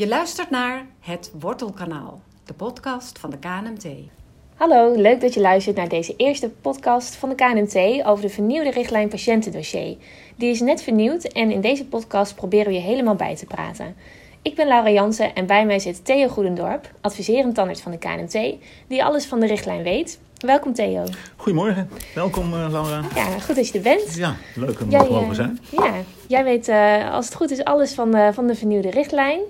Je luistert naar Het Wortelkanaal, de podcast van de KNMT. Hallo, leuk dat je luistert naar deze eerste podcast van de KNMT over de vernieuwde richtlijn patiëntendossier. Die is net vernieuwd en in deze podcast proberen we je helemaal bij te praten. Ik ben Laura Jansen en bij mij zit Theo Goedendorp, adviserend tandarts van de KNMT, die alles van de richtlijn weet. Welkom Theo. Goedemorgen, welkom uh, Laura. Ja, goed dat je er bent. Ja, leuk om er mogen zijn. Ja, jij weet uh, als het goed is alles van de, van de vernieuwde richtlijn.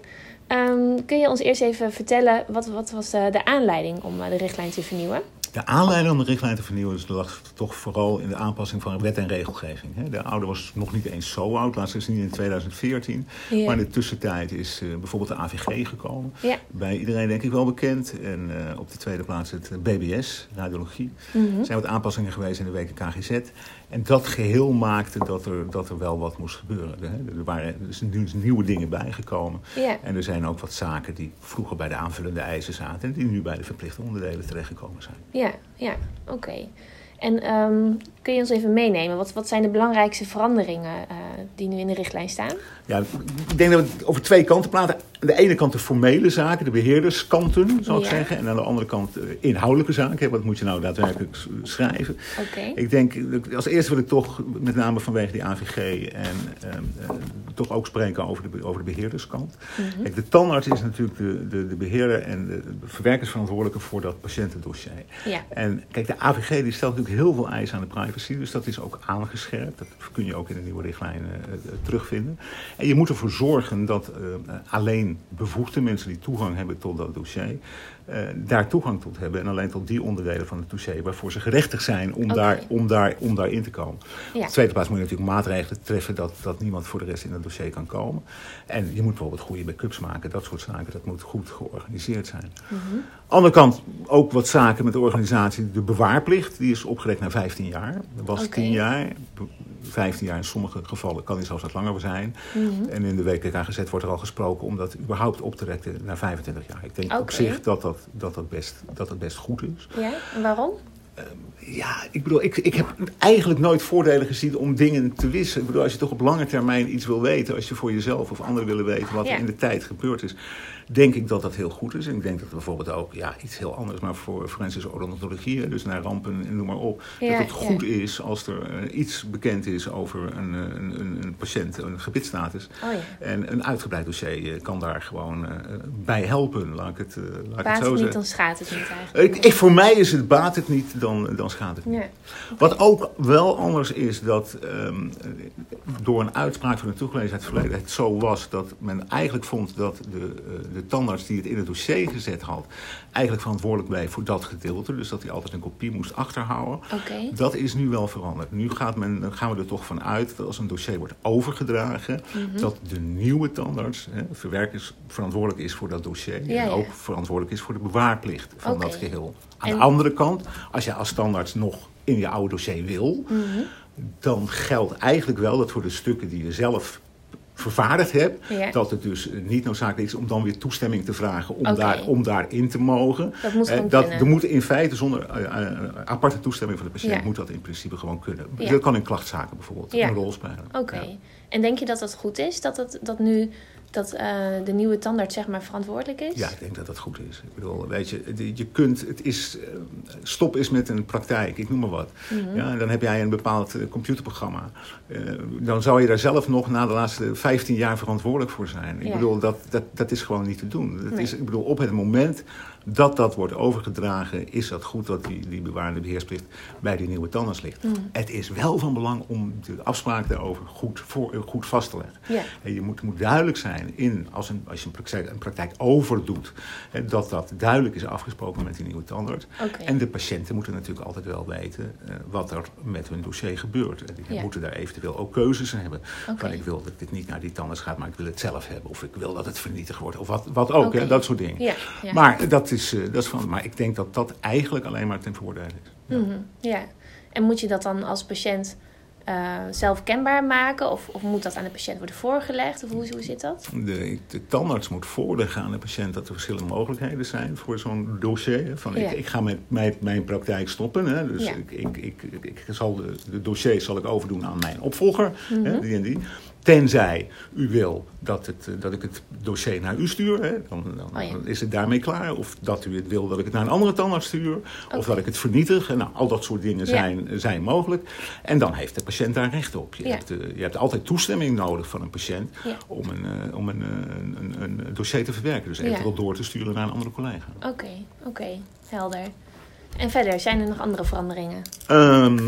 Um, kun je ons eerst even vertellen, wat, wat was de, de aanleiding om de richtlijn te vernieuwen? De aanleiding om de richtlijn te vernieuwen dus lag toch vooral in de aanpassing van wet en regelgeving. De oude was nog niet eens zo oud, laatst is niet in 2014. Ja. Maar in de tussentijd is uh, bijvoorbeeld de AVG gekomen. Ja. Bij iedereen denk ik wel bekend. En uh, op de tweede plaats het BBS, radiologie. Mm -hmm. Er zijn wat aanpassingen geweest in de WKKGZ. En dat geheel maakte dat er, dat er wel wat moest gebeuren. Er waren dus nieuwe dingen bijgekomen. Ja. En er zijn ook wat zaken die vroeger bij de aanvullende eisen zaten... en die nu bij de verplichte onderdelen terechtgekomen zijn. Ja, ja, oké. En um, kun je ons even meenemen? Wat, wat zijn de belangrijkste veranderingen uh, die nu in de richtlijn staan? Ja, ik denk dat we het over twee kanten praten. Aan de ene kant de formele zaken, de beheerderskanten, zou ik ja. zeggen. En aan de andere kant inhoudelijke zaken. Wat moet je nou daadwerkelijk schrijven? Okay. Ik denk, als eerste wil ik toch, met name vanwege die AVG... en um, uh, toch ook spreken over de, over de beheerderskant. Mm -hmm. Kijk, de tandarts is natuurlijk de, de, de beheerder en de, de verwerkersverantwoordelijke voor dat patiëntendossier. Ja. En kijk, de AVG die stelt natuurlijk heel veel eisen aan de privacy. Dus dat is ook aangescherpt. Dat kun je ook in de nieuwe richtlijn uh, terugvinden. En je moet ervoor zorgen dat uh, alleen bevoegde mensen die toegang hebben tot dat dossier... Uh, daar toegang tot hebben. En alleen tot die onderdelen van het dossier waarvoor ze gerechtigd zijn om, daar, om, daar, om daar in te komen. Ja. Op de tweede plaats moet je natuurlijk maatregelen treffen dat, dat niemand voor de rest in het dossier kan komen. En je moet bijvoorbeeld goede backups maken. Dat soort zaken, dat moet goed georganiseerd zijn. Mhm. Andere kant ook wat zaken met de organisatie. De bewaarplicht, die is opgerekt naar 15 jaar. Dat was Oké. 10 jaar. 15 jaar in sommige gevallen kan die zelfs wat langer zijn. Mhm. En in de WKKGZ wordt er al gesproken om dat überhaupt op te rekken naar 25 jaar. Ik denk op zich dat dat, dat, dat, best, dat dat best goed is. Ja, en waarom? Ja, ik bedoel, ik, ik heb eigenlijk nooit voordelen gezien om dingen te wissen. Ik bedoel, als je toch op lange termijn iets wil weten, als je voor jezelf of anderen willen weten wat Ja. er in de tijd gebeurd is, denk ik dat dat heel goed is. En ik denk dat bijvoorbeeld ook, ja, iets heel anders, maar voor forensische odontologie, dus naar rampen en noem maar op, Ja, dat het ja. goed is als er eh, iets bekend is over een, eh, een, een, een patiënt, een gebitsstatus. Oh ja. En een uitgebreid dossier eh, kan daar gewoon bij helpen, laat ik het, laat ik het Baat zo het niet, zeggen. dan schaadt het niet eigenlijk. Ik, ik, voor mij is het baat het niet, dan, dan schaadt het niet. Wat ook wel anders is dat ehm, door een uitspraak van de toegelezen uit het verleden het zo was dat men eigenlijk vond dat de, eh, de tandarts die het in het dossier gezet had, eigenlijk verantwoordelijk bleef voor dat gedeelte. Dus dat hij altijd een kopie moest achterhouden. Dat is nu wel veranderd. Nu gaat men, dan gaan we er toch van uit dat als een dossier wordt overgedragen, Mhm. dat de nieuwe tandarts, hè, verwerkers, verantwoordelijk is voor dat dossier. Ja, en ja. ook verantwoordelijk is voor de bewaarplicht van dat geheel. Aan En- de andere kant, als je als tandarts nog in je oude dossier wil, Mhm. dan geldt eigenlijk wel dat voor de stukken die je zelf vervaardigd hebt, Ja. dat het dus niet noodzakelijk is om dan weer toestemming te vragen om, daar, om daarin te mogen. Dat moet Eh, dat, er moet in feite zonder eh, eh, aparte toestemming van de patiënt Ja. moet dat in principe gewoon kunnen. Ja. Dat kan in klachtzaken bijvoorbeeld Ja. een rol spelen. Oké. En denk je dat dat goed is? Dat, dat, dat nu dat, eh, de nieuwe tandarts zeg maar verantwoordelijk is? Ja, ik denk dat dat goed is. Ik bedoel, weet je, je kunt, het is, eh, stop is met een praktijk, ik noem maar wat. Mhm. Ja, dan heb jij een bepaald eh, computerprogramma. Dan zou je daar zelf nog na de laatste 15 jaar verantwoordelijk voor zijn. Ik Ja. bedoel, dat, dat, dat is gewoon niet te doen. Dat Nee. is, ik bedoel, op het moment dat dat wordt overgedragen, is dat goed dat die, die bewaarde beheersplicht bij die nieuwe tandarts ligt. Mhm. Het is wel van belang om de afspraak daarover goed, voor, eh, goed vast te leggen. En je moet, moet duidelijk zijn in, als, een, als je een praktijk, een praktijk overdoet, dat dat duidelijk is afgesproken met die nieuwe tandarts. En de patiënten moeten natuurlijk altijd wel weten eh, wat er met hun dossier gebeurt. En die moeten daar eventueel ook keuzes in hebben. Van ik wil dat dit niet naar die tandarts gaat, maar ik wil het zelf hebben. Of ik wil dat het vernietigd wordt. Of wat, wat ook, hè, dat soort dingen. Maar, dat is, eh, dat is van, maar ik denk dat dat eigenlijk alleen maar ten voordele is. Ja. Mhm, ja. En moet je dat dan als patiënt eh, zelf kenbaar maken? Of, of moet dat aan de patiënt worden voorgelegd? Of hoe, hoe zit dat? De, de tandarts moet voorleggen aan de patiënt dat er verschillende mogelijkheden zijn voor zo'n dossier. Van Ja. ik, ik ga met mijn, mijn praktijk stoppen. Hè. Dus Ja. ik, ik, ik, ik, zal de, de dossiers zal ik overdoen aan mijn opvolger. Mhm. hè, die en die. Tenzij u wil dat, het, eh, dat ik het dossier naar u stuur, hè, dan, dan, Oh ja. dan is het daarmee klaar. Of dat u het wil dat ik het naar een andere tandarts stuur. Of dat ik het vernietig. En Nou, al dat soort dingen Ja. zijn, zijn mogelijk. En dan heeft de patiënt daar recht op. Je, Ja. hebt, eh, je hebt altijd toestemming nodig van een patiënt om, een, eh, om een, een, dossier te verwerken. Dus eventueel door te sturen naar een andere collega. Oké, oké, helder. En verder, zijn er nog andere veranderingen? Ehm,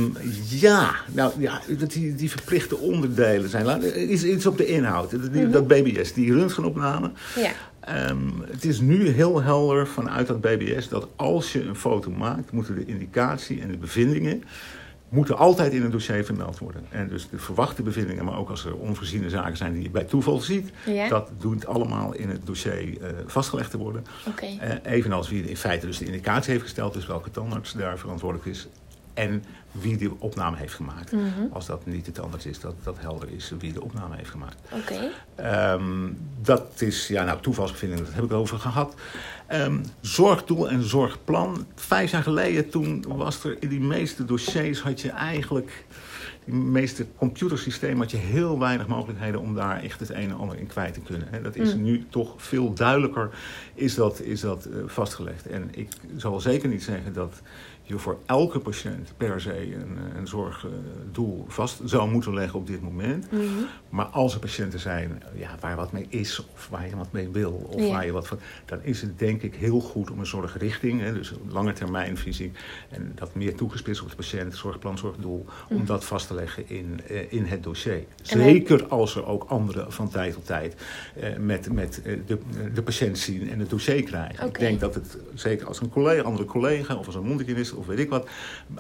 ja, nou ja, dat die, die verplichte onderdelen zijn. Laat- Iets, iets op de inhoud. Dat, die- dat BBS, die röntgenopname. Ja, Ehm, het is nu heel helder vanuit dat BBS dat als je een foto maakt, moeten de indicatie en de bevindingen moeten altijd in het dossier vermeld worden. En dus de verwachte bevindingen, maar ook als er onvoorziene zaken zijn die je bij toeval ziet, Ja. dat doet allemaal in het dossier eh, vastgelegd te worden. oké. Eh, evenals wie in feite dus de indicatie heeft gesteld, dus welke tandarts daar verantwoordelijk is. En wie de opname heeft gemaakt. Mhm. Als dat niet de tandarts is, dat dat helder is wie de opname heeft gemaakt. Oké, Ehm, dat is, ja, nou, toevalsbevindingen, dat heb ik over gehad. Ehm, zorgdoel en zorgplan. Vijf jaar geleden, toen was er in die meeste dossiers, had je eigenlijk, die meeste computersystemen, had je heel weinig mogelijkheden om daar echt het een en ander in kwijt te kunnen. Hè. Dat is Mm. nu toch veel duidelijker, is dat, is dat eh, vastgelegd. En ik zal zeker niet zeggen dat je voor elke patiënt per se een, eh, een zorgdoel vast zou moeten leggen op dit moment. Mhm. Maar als er patiënten zijn ja, waar wat mee is, of waar je wat mee wil, of Ja. waar je wat van. dan is het denk ik heel goed om een zorgrichting, hè, dus een lange termijnvisie. en dat meer toegespitst op de patiënt, zorgplan, zorgdoel. om Mhm. dat vast te leggen in, eh, in het dossier. Zeker als er ook anderen van tijd tot tijd. eh, met, met eh, de, de patiënt zien en het dossier krijgen. Ik denk dat het, zeker als een collega, andere collega. of als een mondhygiënist of weet ik wat.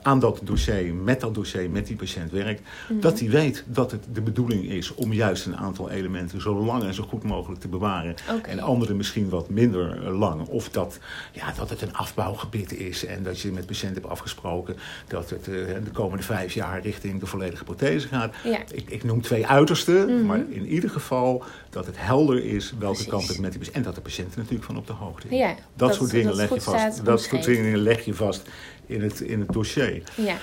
aan dat dossier, met dat dossier, met die patiënt werkt. Dat hij weet dat het de bedoeling is om juist een aantal elementen zo lang en zo goed mogelijk te bewaren. En andere misschien wat minder lang. Of dat, ja, dat het een afbouwgebied is en dat je met patiënt hebt afgesproken dat het eh, de komende vijf jaar richting de volledige prothese gaat. Ja. Ik, ik noem twee uitersten, Mhm. maar in ieder geval dat het helder is welke Precies. kant het met die patiënt. En dat de patiënt er natuurlijk van op de hoogte is. Ja, dat, dat- soort dingen leg je vast. Dat soort dingen leg je vast in het, in het dossier. Ja,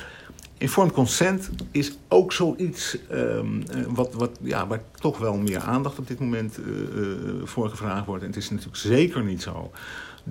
Informed consent is ook zoiets ehm, eh, wat, wat, ja, waar toch wel meer aandacht op dit moment eh, voor gevraagd wordt. En het is natuurlijk zeker niet zo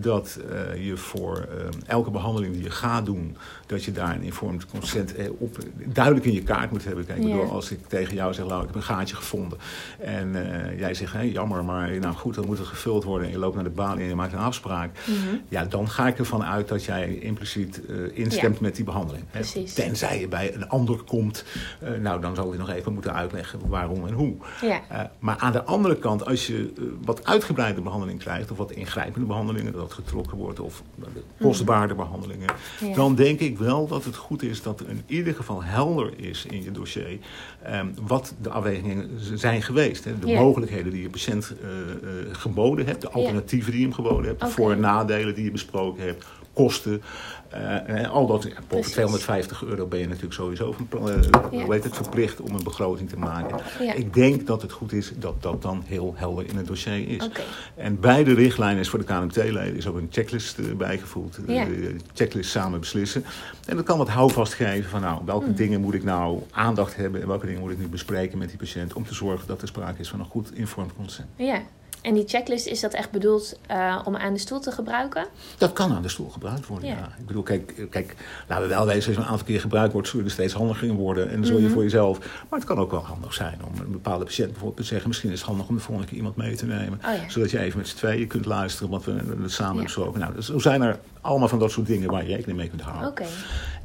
dat eh, je voor ehm, elke behandeling die je gaat doen, dat je daar een informed consent eh, op duidelijk in je kaart moet hebben. Kijk, ik bedoel, als ik tegen jou zeg, nou, ik heb een gaatje gevonden. En eh, jij zegt, hé, jammer, maar nou goed, dan moet het gevuld worden. En je loopt naar de baan en je maakt een afspraak. Mhm. Ja, dan ga ik ervan uit dat jij impliciet eh, instemt met die behandeling. hè. Precies. Tenzij je bij een ander komt, eh, nou dan zal je nog even moeten uitleggen waarom en hoe. ja, Eh, maar aan de andere kant, als je eh, wat uitgebreide behandeling krijgt, of wat ingrijpende behandelingen, getrokken wordt, of de kostbare behandelingen, Ja. dan denk ik wel dat het goed is dat er in ieder geval helder is in je dossier ehm, wat de afwegingen zijn geweest. Hè. De Ja. mogelijkheden die je patiënt eh, eh, geboden hebt, de alternatieven die je hem geboden hebt, de voor- en nadelen die je besproken hebt, kosten. eh, en al dat, boven Precies. 250 euro ben je natuurlijk sowieso van, eh, Ja. hoe heet het, verplicht om een begroting te maken. Ja. Ik denk dat het goed is dat dat dan heel helder in het dossier is. En bij de richtlijnen is voor de KNMT-leden is ook een checklist eh, bijgevoegd. Ja. Checklist samen beslissen. En dat kan wat houvast geven van nou, welke Mhm. dingen moet ik nou aandacht hebben en welke dingen moet ik nu bespreken met die patiënt om te zorgen dat er sprake is van een goed informed consent. ja. En die checklist, is dat echt bedoeld eh, om aan de stoel te gebruiken? Dat kan aan de stoel gebruikt worden, Ja. ja. Ik bedoel, kijk, kijk, laten we wel wezen, als je een aantal keer gebruikt wordt, zul je er steeds handiger in worden. En dan zul je Mhm. voor jezelf. Maar het kan ook wel handig zijn om een bepaalde patiënt bijvoorbeeld te zeggen, misschien is het handig om de volgende keer iemand mee te nemen. Oh ja. Zodat je even met z'n tweeën kunt luisteren, wat we eh, samen Ja. besproken. Nou, dus zo zijn er allemaal van dat soort dingen waar je rekening mee kunt houden. Oké.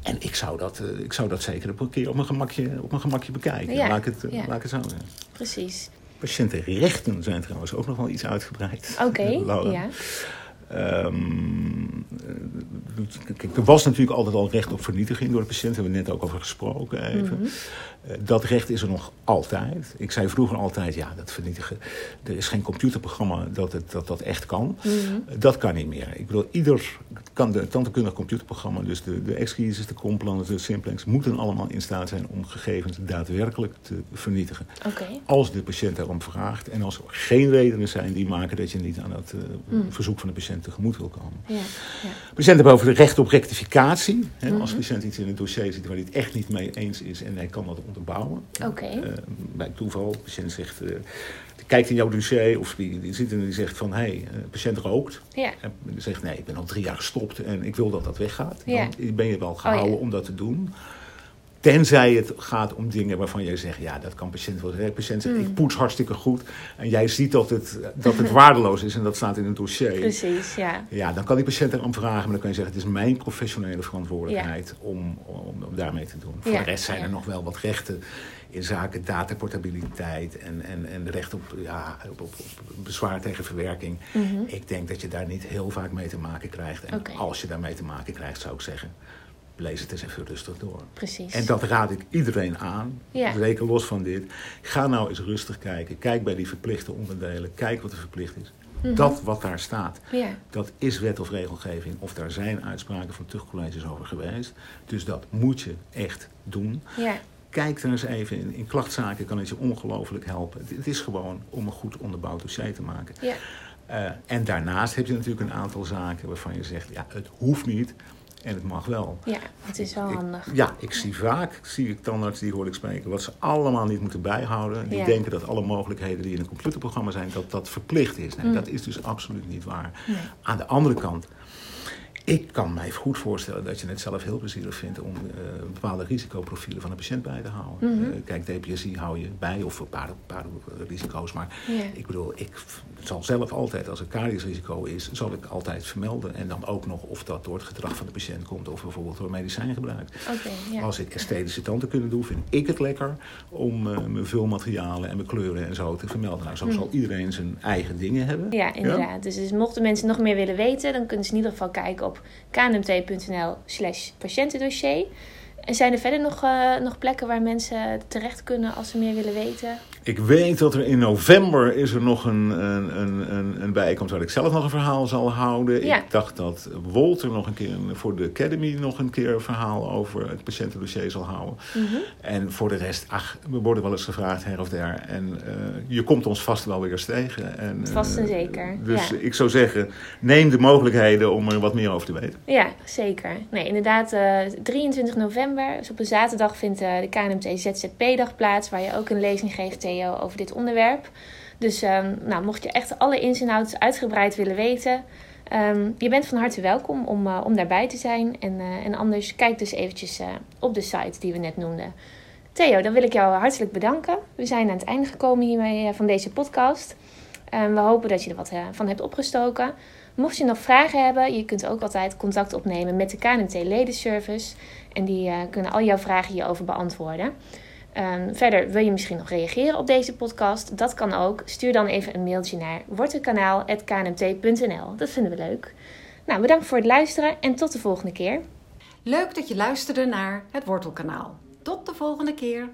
En ik zou, dat, eh, ik zou dat zeker een keer op mijn gemakje, op mijn gemakje bekijken. Ja, Laat, ik het, eh, ja. laat ik het zo zeggen. Precies. Patiëntenrechten zijn trouwens ook nog wel iets uitgebreid. Oké, Laura. ja. Ehm, eh, kijk, er was natuurlijk altijd al recht op vernietiging door de patiënt. Daar hebben we net ook over gesproken even. Mhm. Eh, dat recht is er nog altijd. Ik zei vroeger altijd, ja, dat vernietigen. Er is geen computerprogramma dat het, dat, dat echt kan. Mhm. Eh, Dat kan niet meer. Ik bedoel, ieder kan de tandheelkundig computerprogramma, dus de, de exquises, de complans, de simplex, moeten allemaal in staat zijn om gegevens daadwerkelijk te vernietigen. Als de patiënt daarom vraagt en als er geen redenen zijn die maken dat je niet aan dat eh, Mm. verzoek van de patiënt tegemoet wil komen. Ja, ja. Patiënten hebben over het recht op rectificatie. Hè, Als Mhm. de patiënt iets in het dossier ziet waar hij het echt niet mee eens is en hij kan dat onderbouwen. Oké. Eh, bij toeval, de patiënt zegt, eh, die kijkt in jouw dossier of die, die zit en die zegt van, hé, hey, de patiënt rookt. Ja. En die zegt, nee, ik ben al drie jaar gestopt en ik wil dat dat weggaat. Ja. Dan ben je wel gehouden Oh, ja. om dat te doen. Tenzij het gaat om dingen waarvan jij zegt, ja, dat kan patiënt wel. De patiënt zegt, Mm. ik poets hartstikke goed. En jij ziet dat het, dat het waardeloos is en dat staat in het dossier. Precies, ja. Ja, dan kan die patiënt erom vragen, maar dan kan je zeggen: het is mijn professionele verantwoordelijkheid om, om, om daarmee te doen. Voor Ja, de rest zijn er nog wel wat rechten in zaken dataportabiliteit en, en, en recht op, ja, op, op, op bezwaar tegen verwerking. Mhm. Ik denk dat je daar niet heel vaak mee te maken krijgt. En als je daarmee te maken krijgt, zou ik zeggen: lees het eens even rustig door. Precies. En dat raad ik iedereen aan, Ja. zeker los van dit. Ga nou eens rustig kijken. Kijk bij die verplichte onderdelen. Kijk wat er verplicht is. Mhm. Dat wat daar staat, Ja. dat is wet of regelgeving. Of daar zijn uitspraken van tuchtcolleges over geweest. Dus dat moet je echt doen. Ja. Kijk er eens even in. In klachtzaken kan het je ongelooflijk helpen. Het, het is gewoon om een goed onderbouwd dossier te maken. Ja. Eh, en daarnaast heb je natuurlijk een aantal zaken waarvan je zegt... ja, het hoeft niet en het mag wel. Ja, het is wel Ik- handig. ja, ik zie vaak, zie ik tandarts die hoor ik spreken, wat ze allemaal niet moeten bijhouden. Die Ja. denken dat alle mogelijkheden die in een computerprogramma zijn, dat dat verplicht is. Nee, Mm. dat is dus absoluut niet waar. Nee. Aan de andere kant, ik kan mij goed voorstellen dat je het zelf heel plezierig vindt om eh, bepaalde risicoprofielen van een patiënt bij te houden. Mhm. Eh, kijk, DPSI hou je bij, of een paar, paar risico's. Maar ik bedoel, ik zal zelf altijd, als er cariësrisico is, zal ik altijd vermelden. En dan ook nog of dat door het gedrag van de patiënt komt of bijvoorbeeld door medicijngebruik. Oké, ja. Als ik esthetische tanden kunnen doen, vind ik het lekker om eh, mijn vulmaterialen en mijn kleuren en zo te vermelden. Nou, zo Hmm. zal iedereen zijn eigen dingen hebben. Ja, inderdaad. Dus, dus mochten mensen nog meer willen weten, dan kunnen ze in ieder geval kijken op knmt.nl slash patiëntendossier. En zijn er verder nog, eh, nog plekken waar mensen terecht kunnen als ze meer willen weten? Ik weet dat er in november is er nog een, een, een, een, een bijeenkomst waar ik zelf nog een verhaal zal houden. Ja. Ik dacht dat Wolter nog een keer voor de Academy nog een keer een verhaal over het patiëntendossier zal houden. Mhm. En voor de rest, ach, we worden wel eens gevraagd her of der. En eh, je komt ons vast wel weer eens tegen. En, eh, Vast en zeker, Dus ja. ik zou zeggen, neem de mogelijkheden om er wat meer over te weten. Ja, zeker. Nee, inderdaad, eh, 23 november, dus op een zaterdag, vindt eh, de KNMT ZZP-dag plaats, waar je ook een lezing geeft, Theo, over dit onderwerp. Dus ehm, nou, mocht je echt alle ins en outs uitgebreid willen weten, ehm, je bent van harte welkom om, eh, om daarbij te zijn. En, eh, en anders kijk dus eventjes op de site die we net noemden. Theo, dan wil ik jou hartelijk bedanken. We zijn aan het einde gekomen hiermee van deze podcast. En we hopen dat je er wat van hebt opgestoken. Mocht je nog vragen hebben, je kunt ook altijd contact opnemen met de KNMT Ledenservice. En die eh, kunnen al jouw vragen hierover beantwoorden. Ehm, verder wil je misschien nog reageren op deze podcast? Dat kan ook. Stuur dan even een mailtje naar wortenkanaal.knmt.nl. Dat vinden we leuk. Nou, bedankt voor het luisteren en tot de volgende keer. Leuk dat je luisterde naar het Wortelkanaal. Tot de volgende keer.